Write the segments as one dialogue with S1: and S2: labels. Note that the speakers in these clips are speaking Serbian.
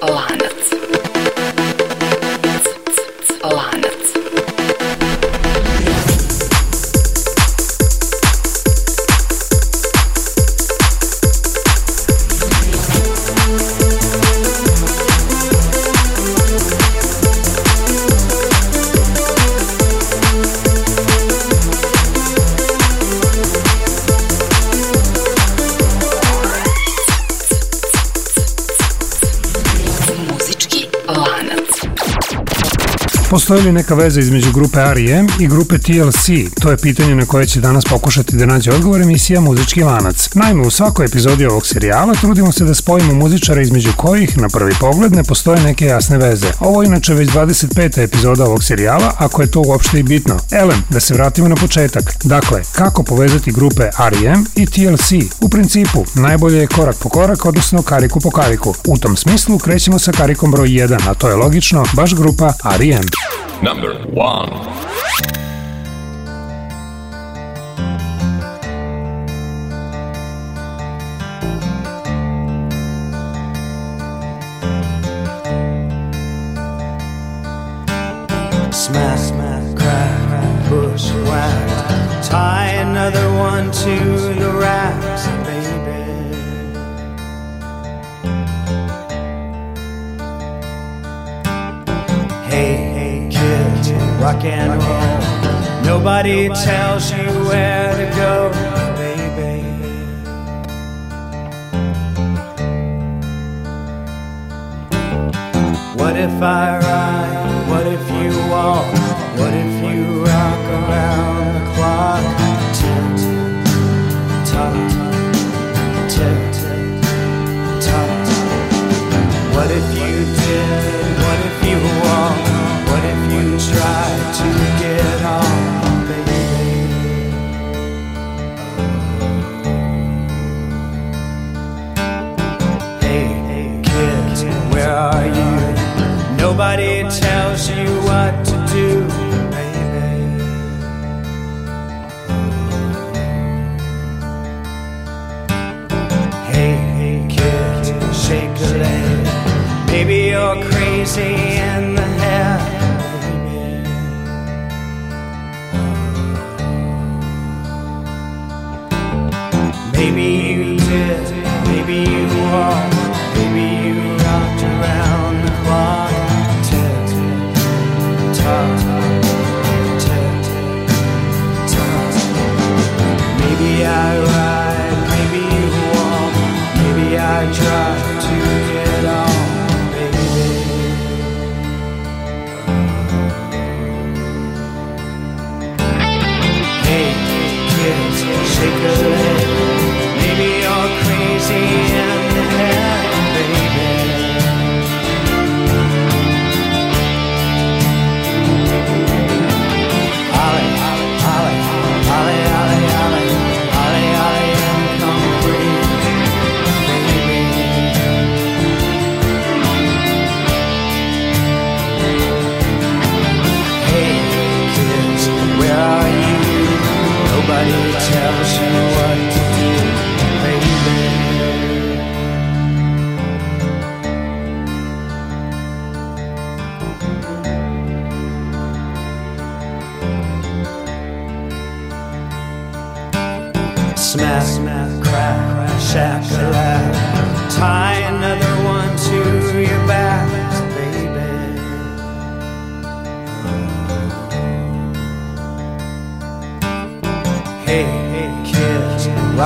S1: Alana. Postoji li neka veza između grupe R.E.M. i grupe TLC? To je pitanje na koje će danas pokušati da nađe odgovor emisija Muzički vanac. Naime, u svakoj epizodi ovog serijala trudimo se da spojimo muzičara između kojih, na prvi pogled, ne postoje neke jasne veze. Ovo je inače već 25. epizoda ovog serijala, ako je to uopšte i bitno. Elem, da se vratimo na početak. Dakle, kako povezati grupe R.E.M. i TLC? U principu, najbolje je korak po korak, odnosno kariku po kariku. U tom smislu krećemo sa karikom broj 1, a to je logično, baš grupa R.E.M. Number 1. Smash smack, crack, bush whack. Tie another one to the racks, rock and roll. Nobody tells you where to go, baby. What if I ride? What if you walk? What if you rock around the clock? Tick, tock, tick, tock. What if you did? What if you walk? you try to get on, baby. Hey, where are you? Nobody tells you what to do, baby. Hey, hey, kid, shake Maybe you're crazy and Maybe you just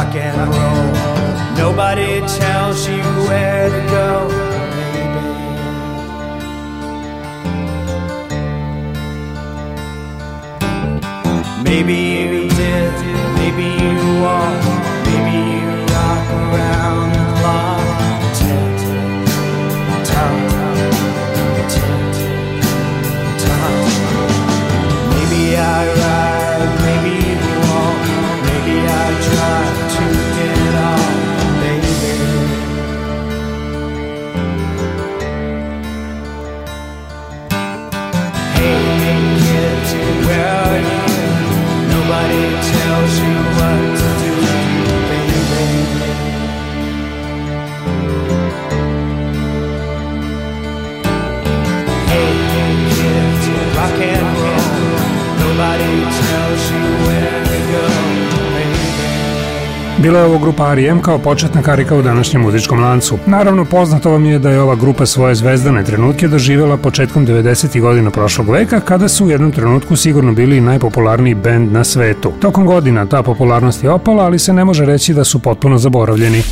S1: rock and roll. Nobody tells you where. Bila je ovo grupa R.E.M. kao početna karika u današnjem muzičkom lancu. Naravno, poznato vam je da je ova grupa svoje zvezdane trenutke doživjela početkom 90. godina prošlog veka, kada su u jednom trenutku sigurno bili najpopularniji bend na svetu. Tokom godina ta popularnost je opala, ali se ne može reći da su potpuno zaboravljeni.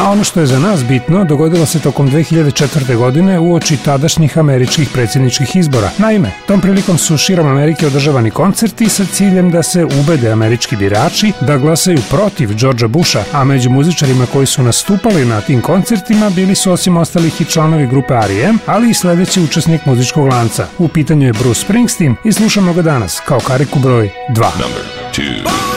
S1: A ono što je za nas bitno, dogodilo se tokom 2004. godine u oči tadašnjih američkih predsjedničkih izbora. Naime, tom prilikom su širom Amerike održavani koncerti sa ciljem da se ubede američki birači da glasaju protiv Georgea Busha, a među muzičarima koji su nastupali na tim koncertima bili su osim ostalih i članovi grupe R.E.M., ali i sledeći učesnik muzičkog lanca. U pitanju je Bruce Springsteen i slušamo ga danas kao kariku broj 2. Number two.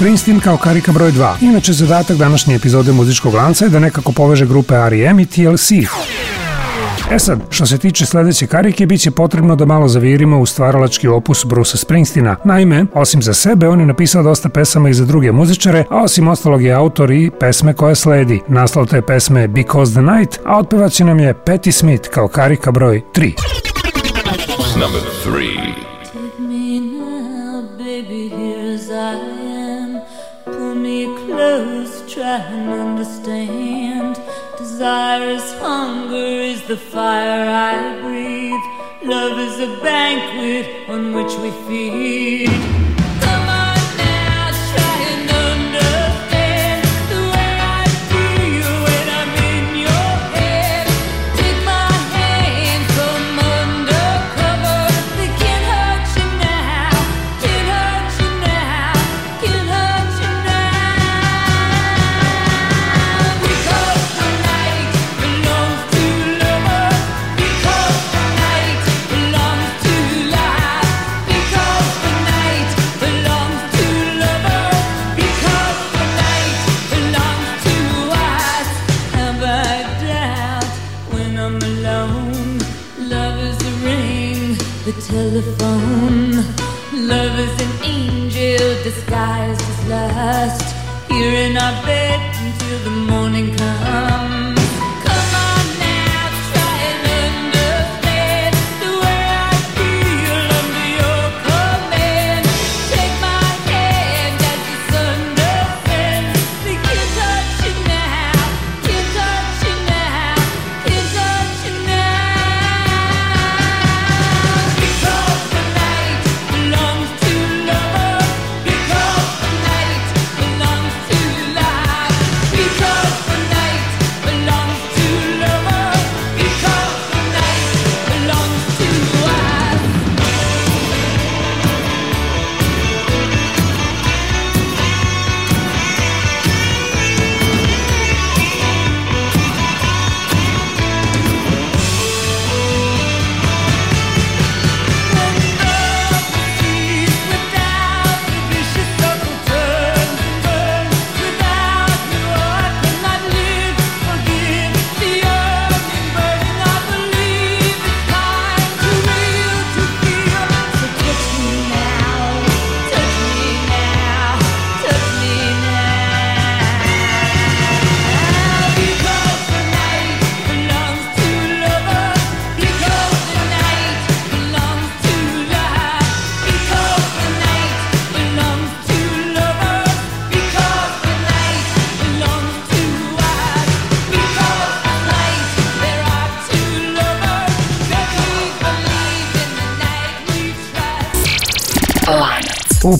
S2: Springsteen kao karika broj 2. Inače, zadatak današnje epizode muzičkog lanca je da nekako poveže grupe R.E.M. i TLC. E sad, što se tiče sledeće karike, bit će potrebno da malo zavirimo u stvaralački opus Brusa Springsteena. Naime, osim za sebe, on je napisao dosta pesama i za druge muzičare, a osim ostalog je autor i pesme koja sledi. Naslov te pesme je Because the Night, a otpevaće nam je Patti Smith kao karika broj 3. Number 3 and understand. Desire is hunger, is the fire I breathe. Love is a banquet on which we feed.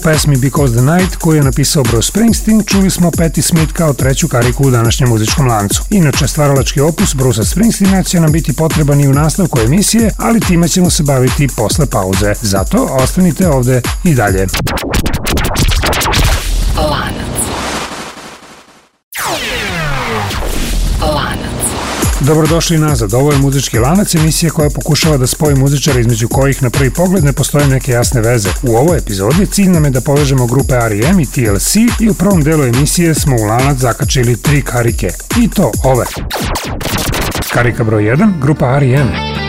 S2: pesmi Because the Night koju je napisao Bruce Springsteen čuli smo Patti Smith kao treću kariku u današnjem muzičkom lancu. Inače, stvaralački opus Brusa Springsteena će nam biti potreban i u nastavku emisije, ali time ćemo se baviti posle pauze. Zato ostanite ovde i dalje. Dobrodošli nazad, ovo je Muzički lanac, emisija koja pokušava da spoji muzičare između kojih na prvi pogled ne postoje neke jasne veze. U ovoj epizodi cilj nam je da povežemo grupe R.E.M. i TLC i u prvom delu emisije smo u lanac zakačili tri karike. I to ove. Karika broj 1, grupa R.E.M.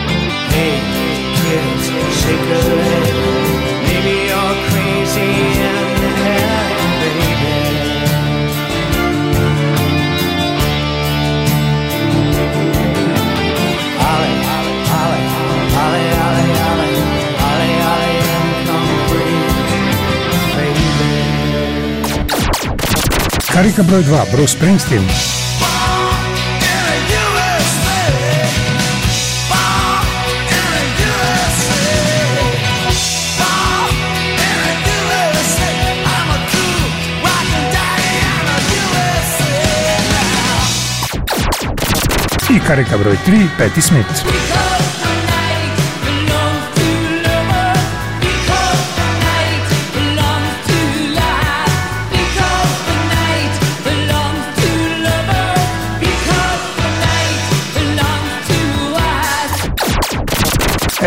S2: Арика Брой 2, Брус Спрингстин. И Карика Брой 3, Пэтти Смит.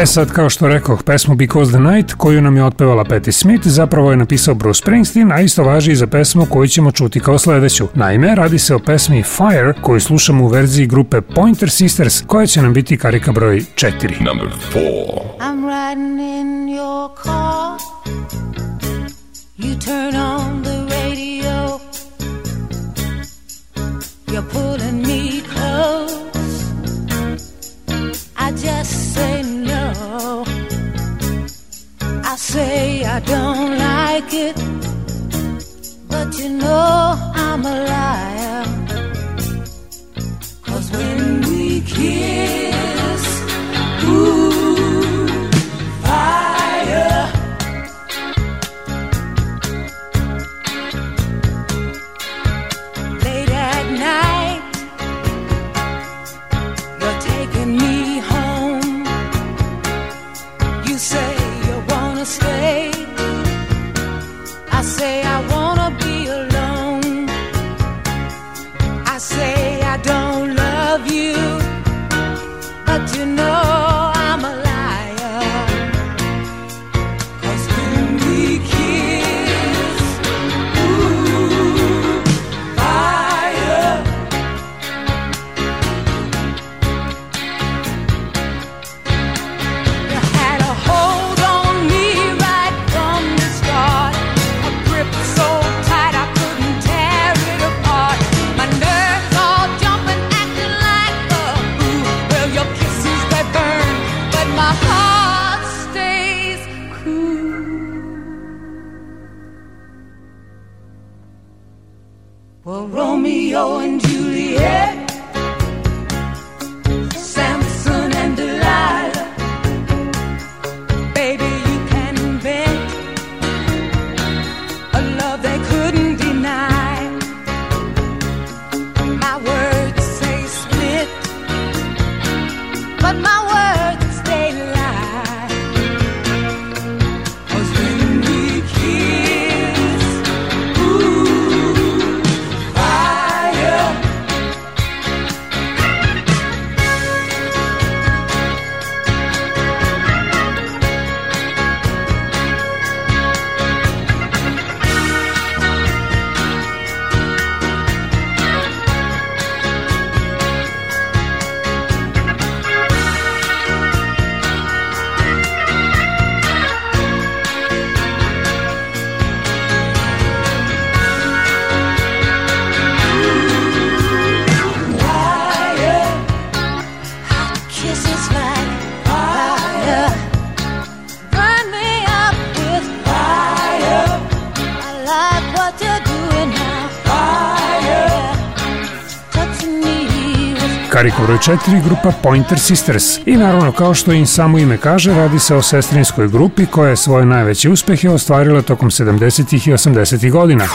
S2: E sad, kao što rekoh, pesmu Because the Night, koju nam je otpevala Patti Smith, zapravo je napisao Bruce Springsteen, a isto važi i za pesmu koju ćemo čuti kao sledeću. Naime, radi se o pesmi Fire, koju slušamo u verziji grupe Pointer Sisters, koja će nam biti karika broj 4. Number 4 I'm riding in your car You turn on the radio You're pulling me close I just say no I say I don't like it, but you know I'm a liar. Cause when we kiss, I say I četiri grupa Pointer Sisters. I naravno, kao što im samo ime kaže, radi se o sestrinskoj grupi koja je svoje najveće uspehe ostvarila tokom 70. i 80. godina.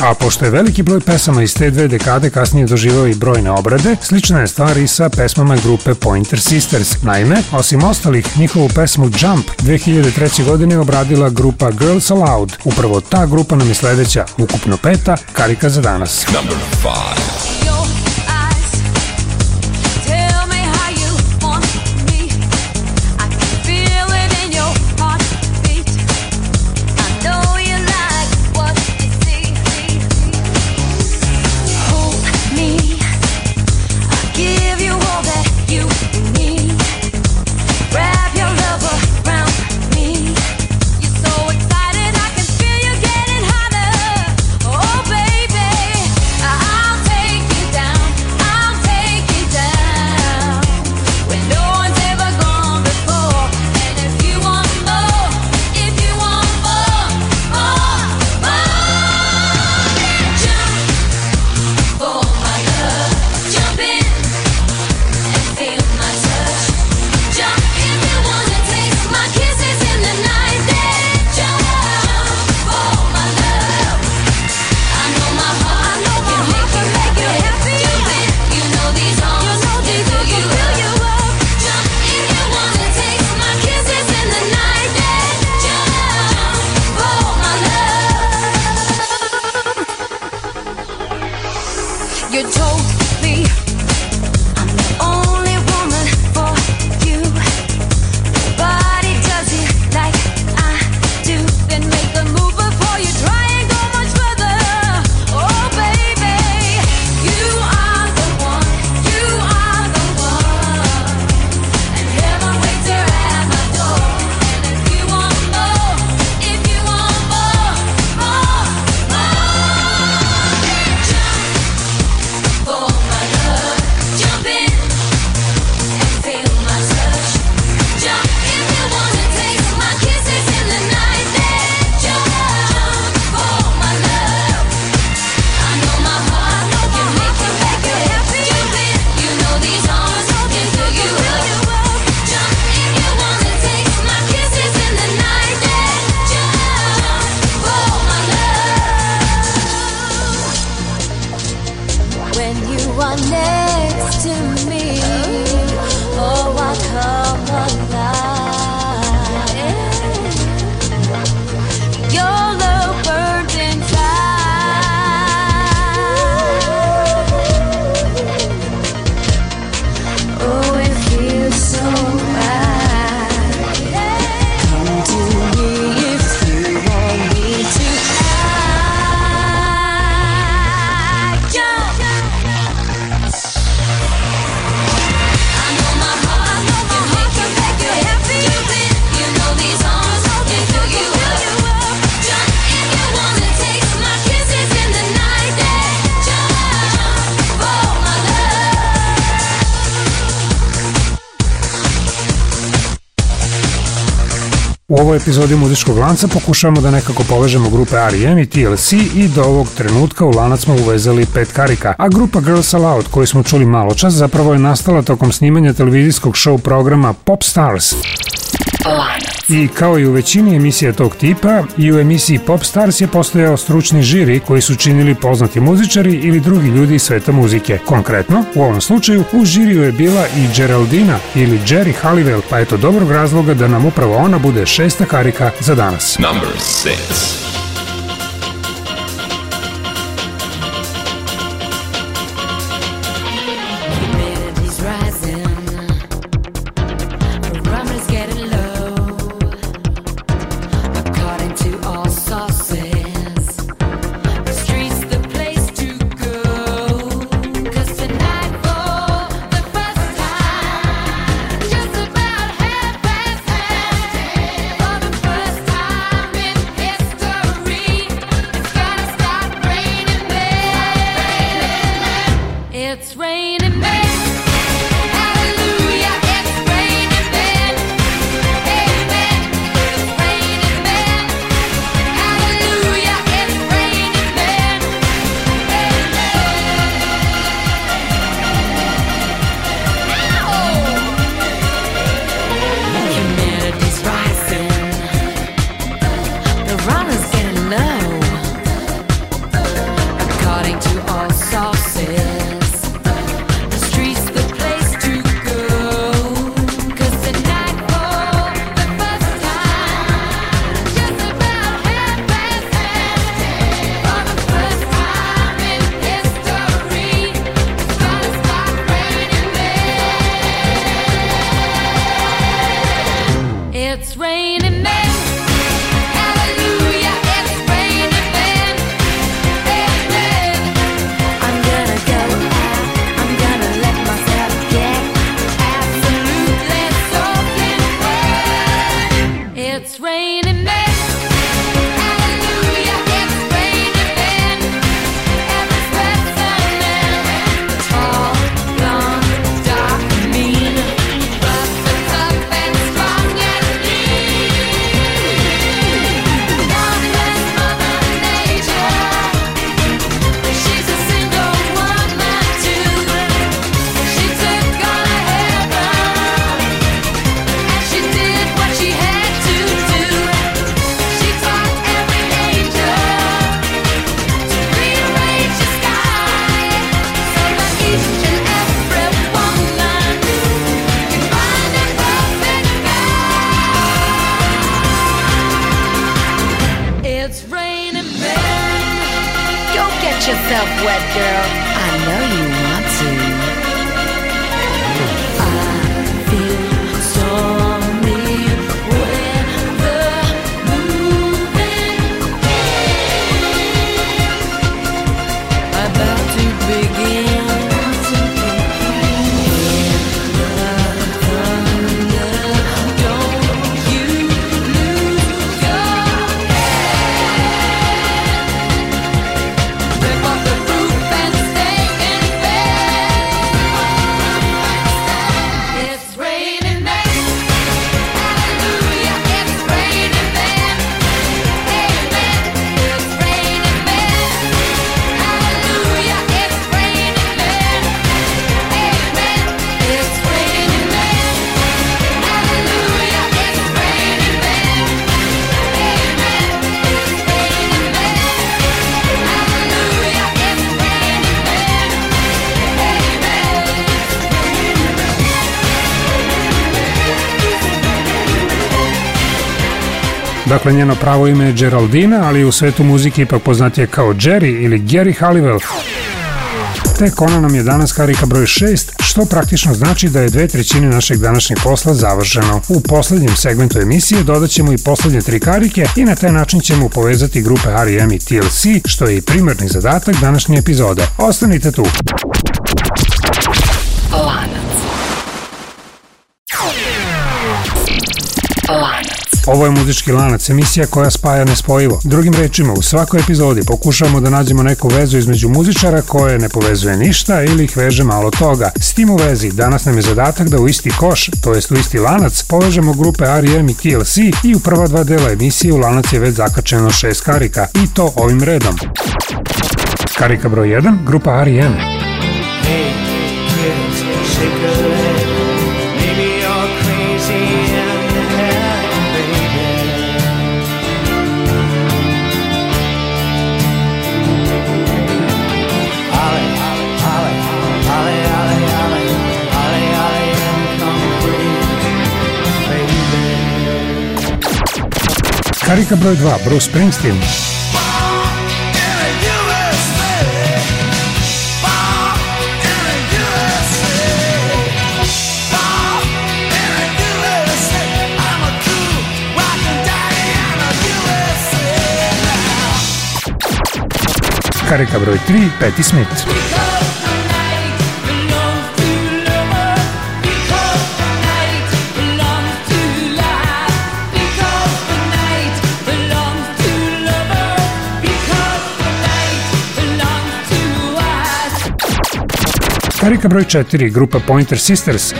S2: A pošto je veliki broj pesama iz te dve dekade kasnije doživao i brojne obrade, slična je stvar i sa pesmama grupe Pointer Sisters. Naime, osim ostalih, njihovu pesmu Jump 2003. godine obradila grupa Girls Aloud. Upravo ta grupa nam je sledeća, ukupno peta, karika za danas. Number five. U ovoj epizodi muzičkog lanca pokušavamo da nekako povežemo grupe R.E.M. i TLC i do ovog trenutka u lanac smo uvezali pet karika, a grupa Girls Aloud koju smo čuli malo čas zapravo je nastala tokom snimanja televizijskog show programa Pop Stars. I kao i u većini emisija tog tipa, i u emisiji Popstars je postojao stručni žiri koji su činili poznati muzičari ili drugi ljudi iz sveta muzike. Konkretno, u ovom slučaju, u žiriju je bila i Geraldina ili Jerry Halliwell, pa je to dobrog razloga da nam upravo ona bude šesta karika za danas. Number 6 Dakle, njeno pravo ime je Geraldina, ali u svetu muzike ipak poznatije kao Jerry ili Gary Halliwell. Tek ona nam je danas karika broj 6, što praktično znači da je dve trećine našeg današnjeg posla završeno. U poslednjem segmentu emisije dodaćemo i poslednje tri karike i na taj način ćemo povezati grupe R.E.M. i TLC, što je i primarni zadatak današnje epizode. Ostanite tu! Ovo je muzički lanac, emisija koja spaja nespojivo. Drugim rečima, u svakoj epizodi pokušavamo da nađemo neku vezu između muzičara koje ne povezuje ništa ili ih veže malo toga. S tim u vezi, danas nam je zadatak da u isti koš, to jest u isti lanac, povežemo grupe R.E.M. i TLC i u prva dva dela emisije u lanac je već zakačeno šest karika, i to ovim redom. Karika broj 1, grupa R.E.M. Карика Брой 2, Брус Спрингстин. Карика Брой 3, Пэтти Смит. Karika broj 4, grupa Pointer Sisters.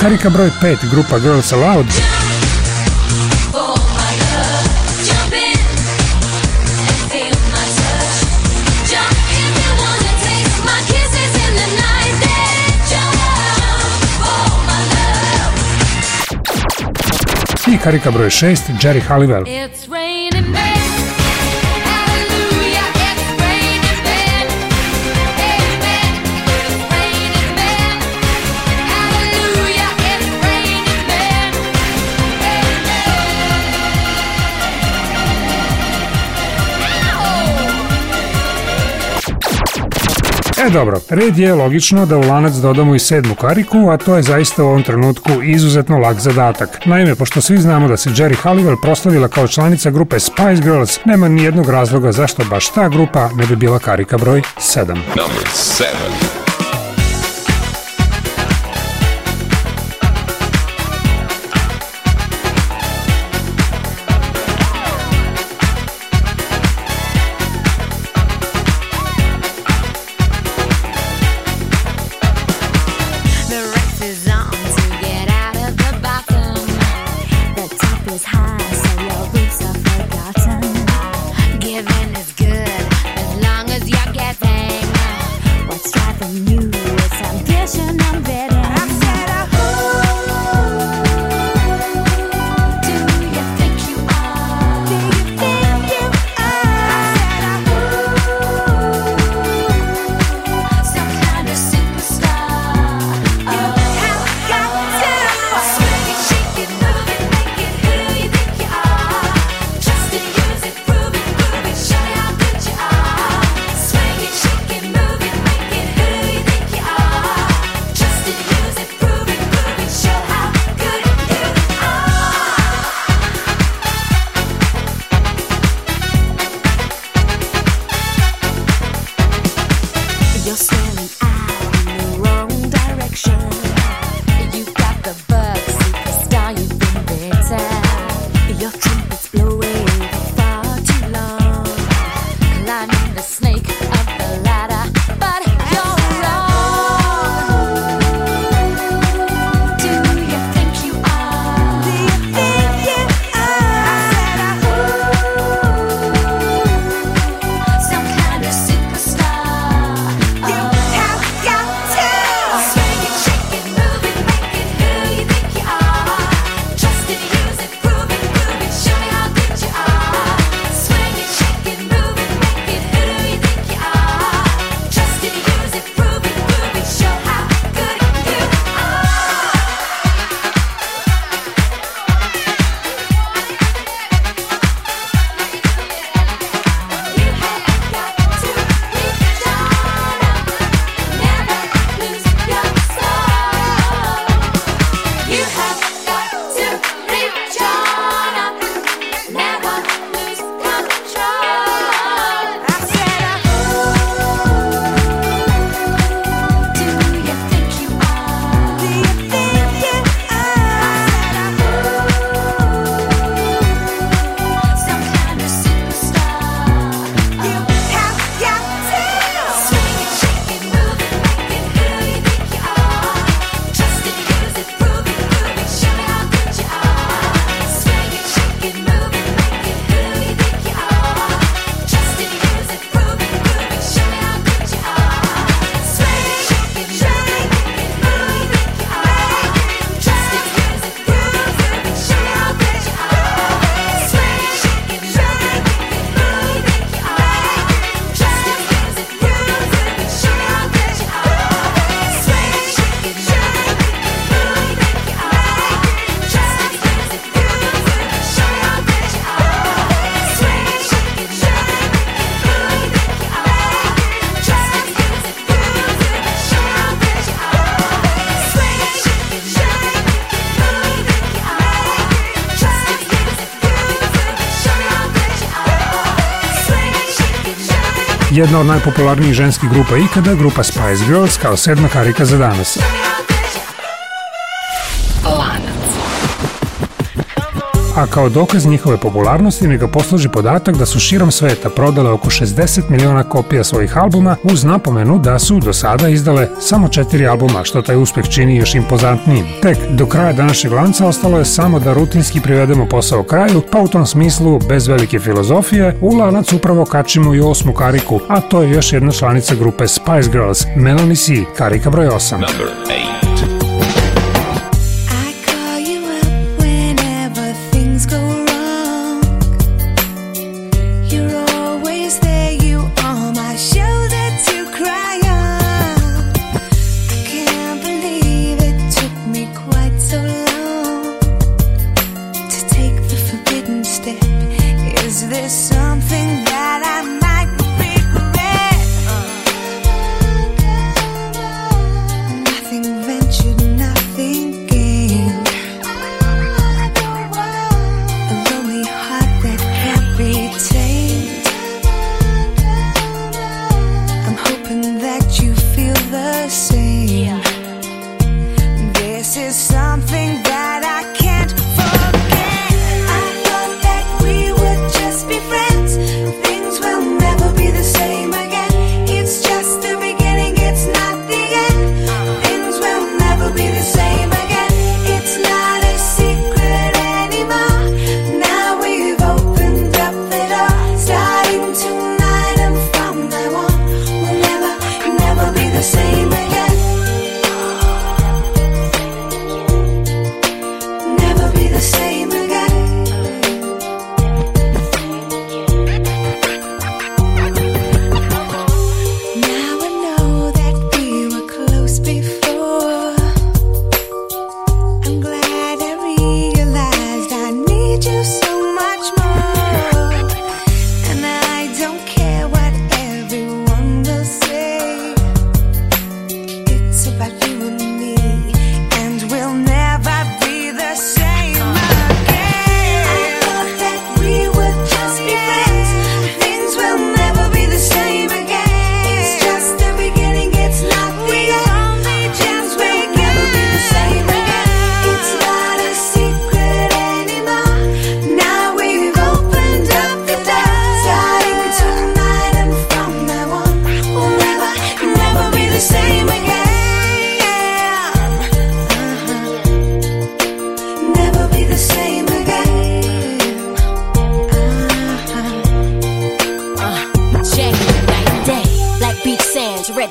S2: Karika broj 5, grupa Girls Aloud. karika broj 6, Jerry Halliwell. E dobro, red je logično da u lanac dodamo i sedmu kariku, a to je zaista u ovom trenutku izuzetno lak zadatak. Naime, pošto svi znamo da se Jerry Halliwell proslavila kao članica grupe Spice Girls, nema ni jednog razloga zašto baš ta grupa ne bi bila karika broj 7. Number 7. jedna od najpopularnijih ženskih grupa ikada, grupa Spice Girls kao sedma karika za danas. kao dokaz njihove popularnosti neka posluži podatak da su širom sveta prodale oko 60 miliona kopija svojih albuma uz napomenu da su do sada izdale samo četiri albuma, što taj uspeh čini još impozantnijim. Tek do kraja današnjeg lanca ostalo je samo da rutinski privedemo posao kraju, pa u tom smislu, bez velike filozofije, u lanac upravo kačimo i osmu kariku, a to je još jedna članica grupe Spice Girls, Melanie C, karika broj 8. Number 8.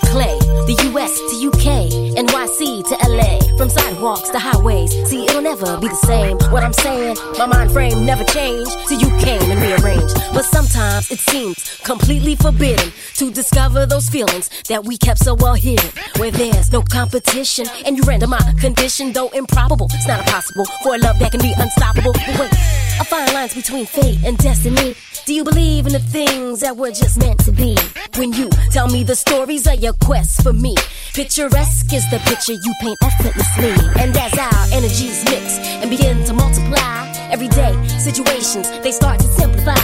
S2: clay. The US to UK, NYC to LA. From sidewalks to highways, see, it'll never be the same. What I'm saying, my mind frame never changed, so you came and rearranged. But sometimes it seems completely forbidden to discover those feelings that we kept so well hidden. Where there's no competition, and you render my condition, though improbable. It's not impossible for a love that can be unstoppable. But wait. A fine lines between fate and destiny. Do you believe in the things that were just meant to be? When you tell me the stories of your quest for me, picturesque is the picture you paint effortlessly. And as our energies mix and begin to multiply, everyday situations they start to simplify.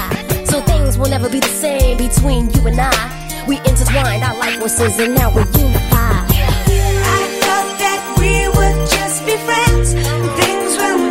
S2: So things will never be the same between you and I. We intertwine our life forces and now we're unified. I thought that we would just be friends. Things will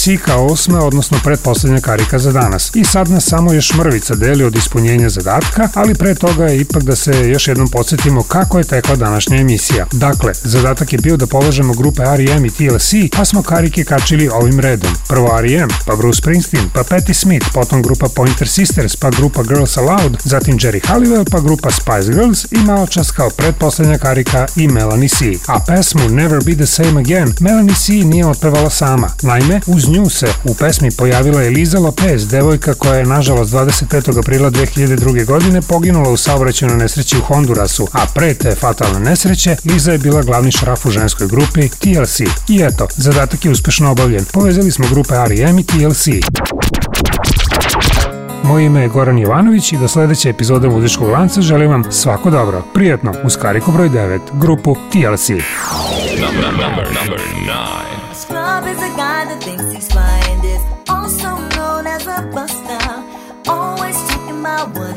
S2: psika osma, odnosno pretposlednja karika za danas. I sad nas samo još mrvica deli od ispunjenja zadatka, ali pre toga je ipak da se još jednom podsjetimo kako je tekla današnja emisija. Dakle, zadatak je bio da povežemo grupe R.E.M. i TLC, pa smo karike kačili ovim redom. Prvo R.E.M., pa Bruce Springsteen, pa Patti Smith, potom grupa Pointer Sisters, pa grupa Girls Aloud, zatim Jerry Halliwell, pa grupa Spice Girls i malo čas kao pretposlednja karika i Melanie C. A pesmu Never Be The Same Again Melanie C. nije otpevala sama. Naime, uz nju se u pesmi pojavila je Eliza Lopez, devojka koja je nažalost 25. aprila 2002. godine poginula u saobraćenoj nesreći u Hondurasu, a pre te fatalne nesreće Liza je bila glavni šraf u ženskoj grupi TLC. I eto, zadatak je uspešno obavljen. Povezali smo grupe R.E.M. i TLC. Moje ime je Goran Jovanović i do sledeće epizode muzičkog lanca želim vam svako dobro. Prijetno uz Kariko broj 9, grupu TLC. Number, number, number nine. The things he's flying is also known as a buster. Always taking my word.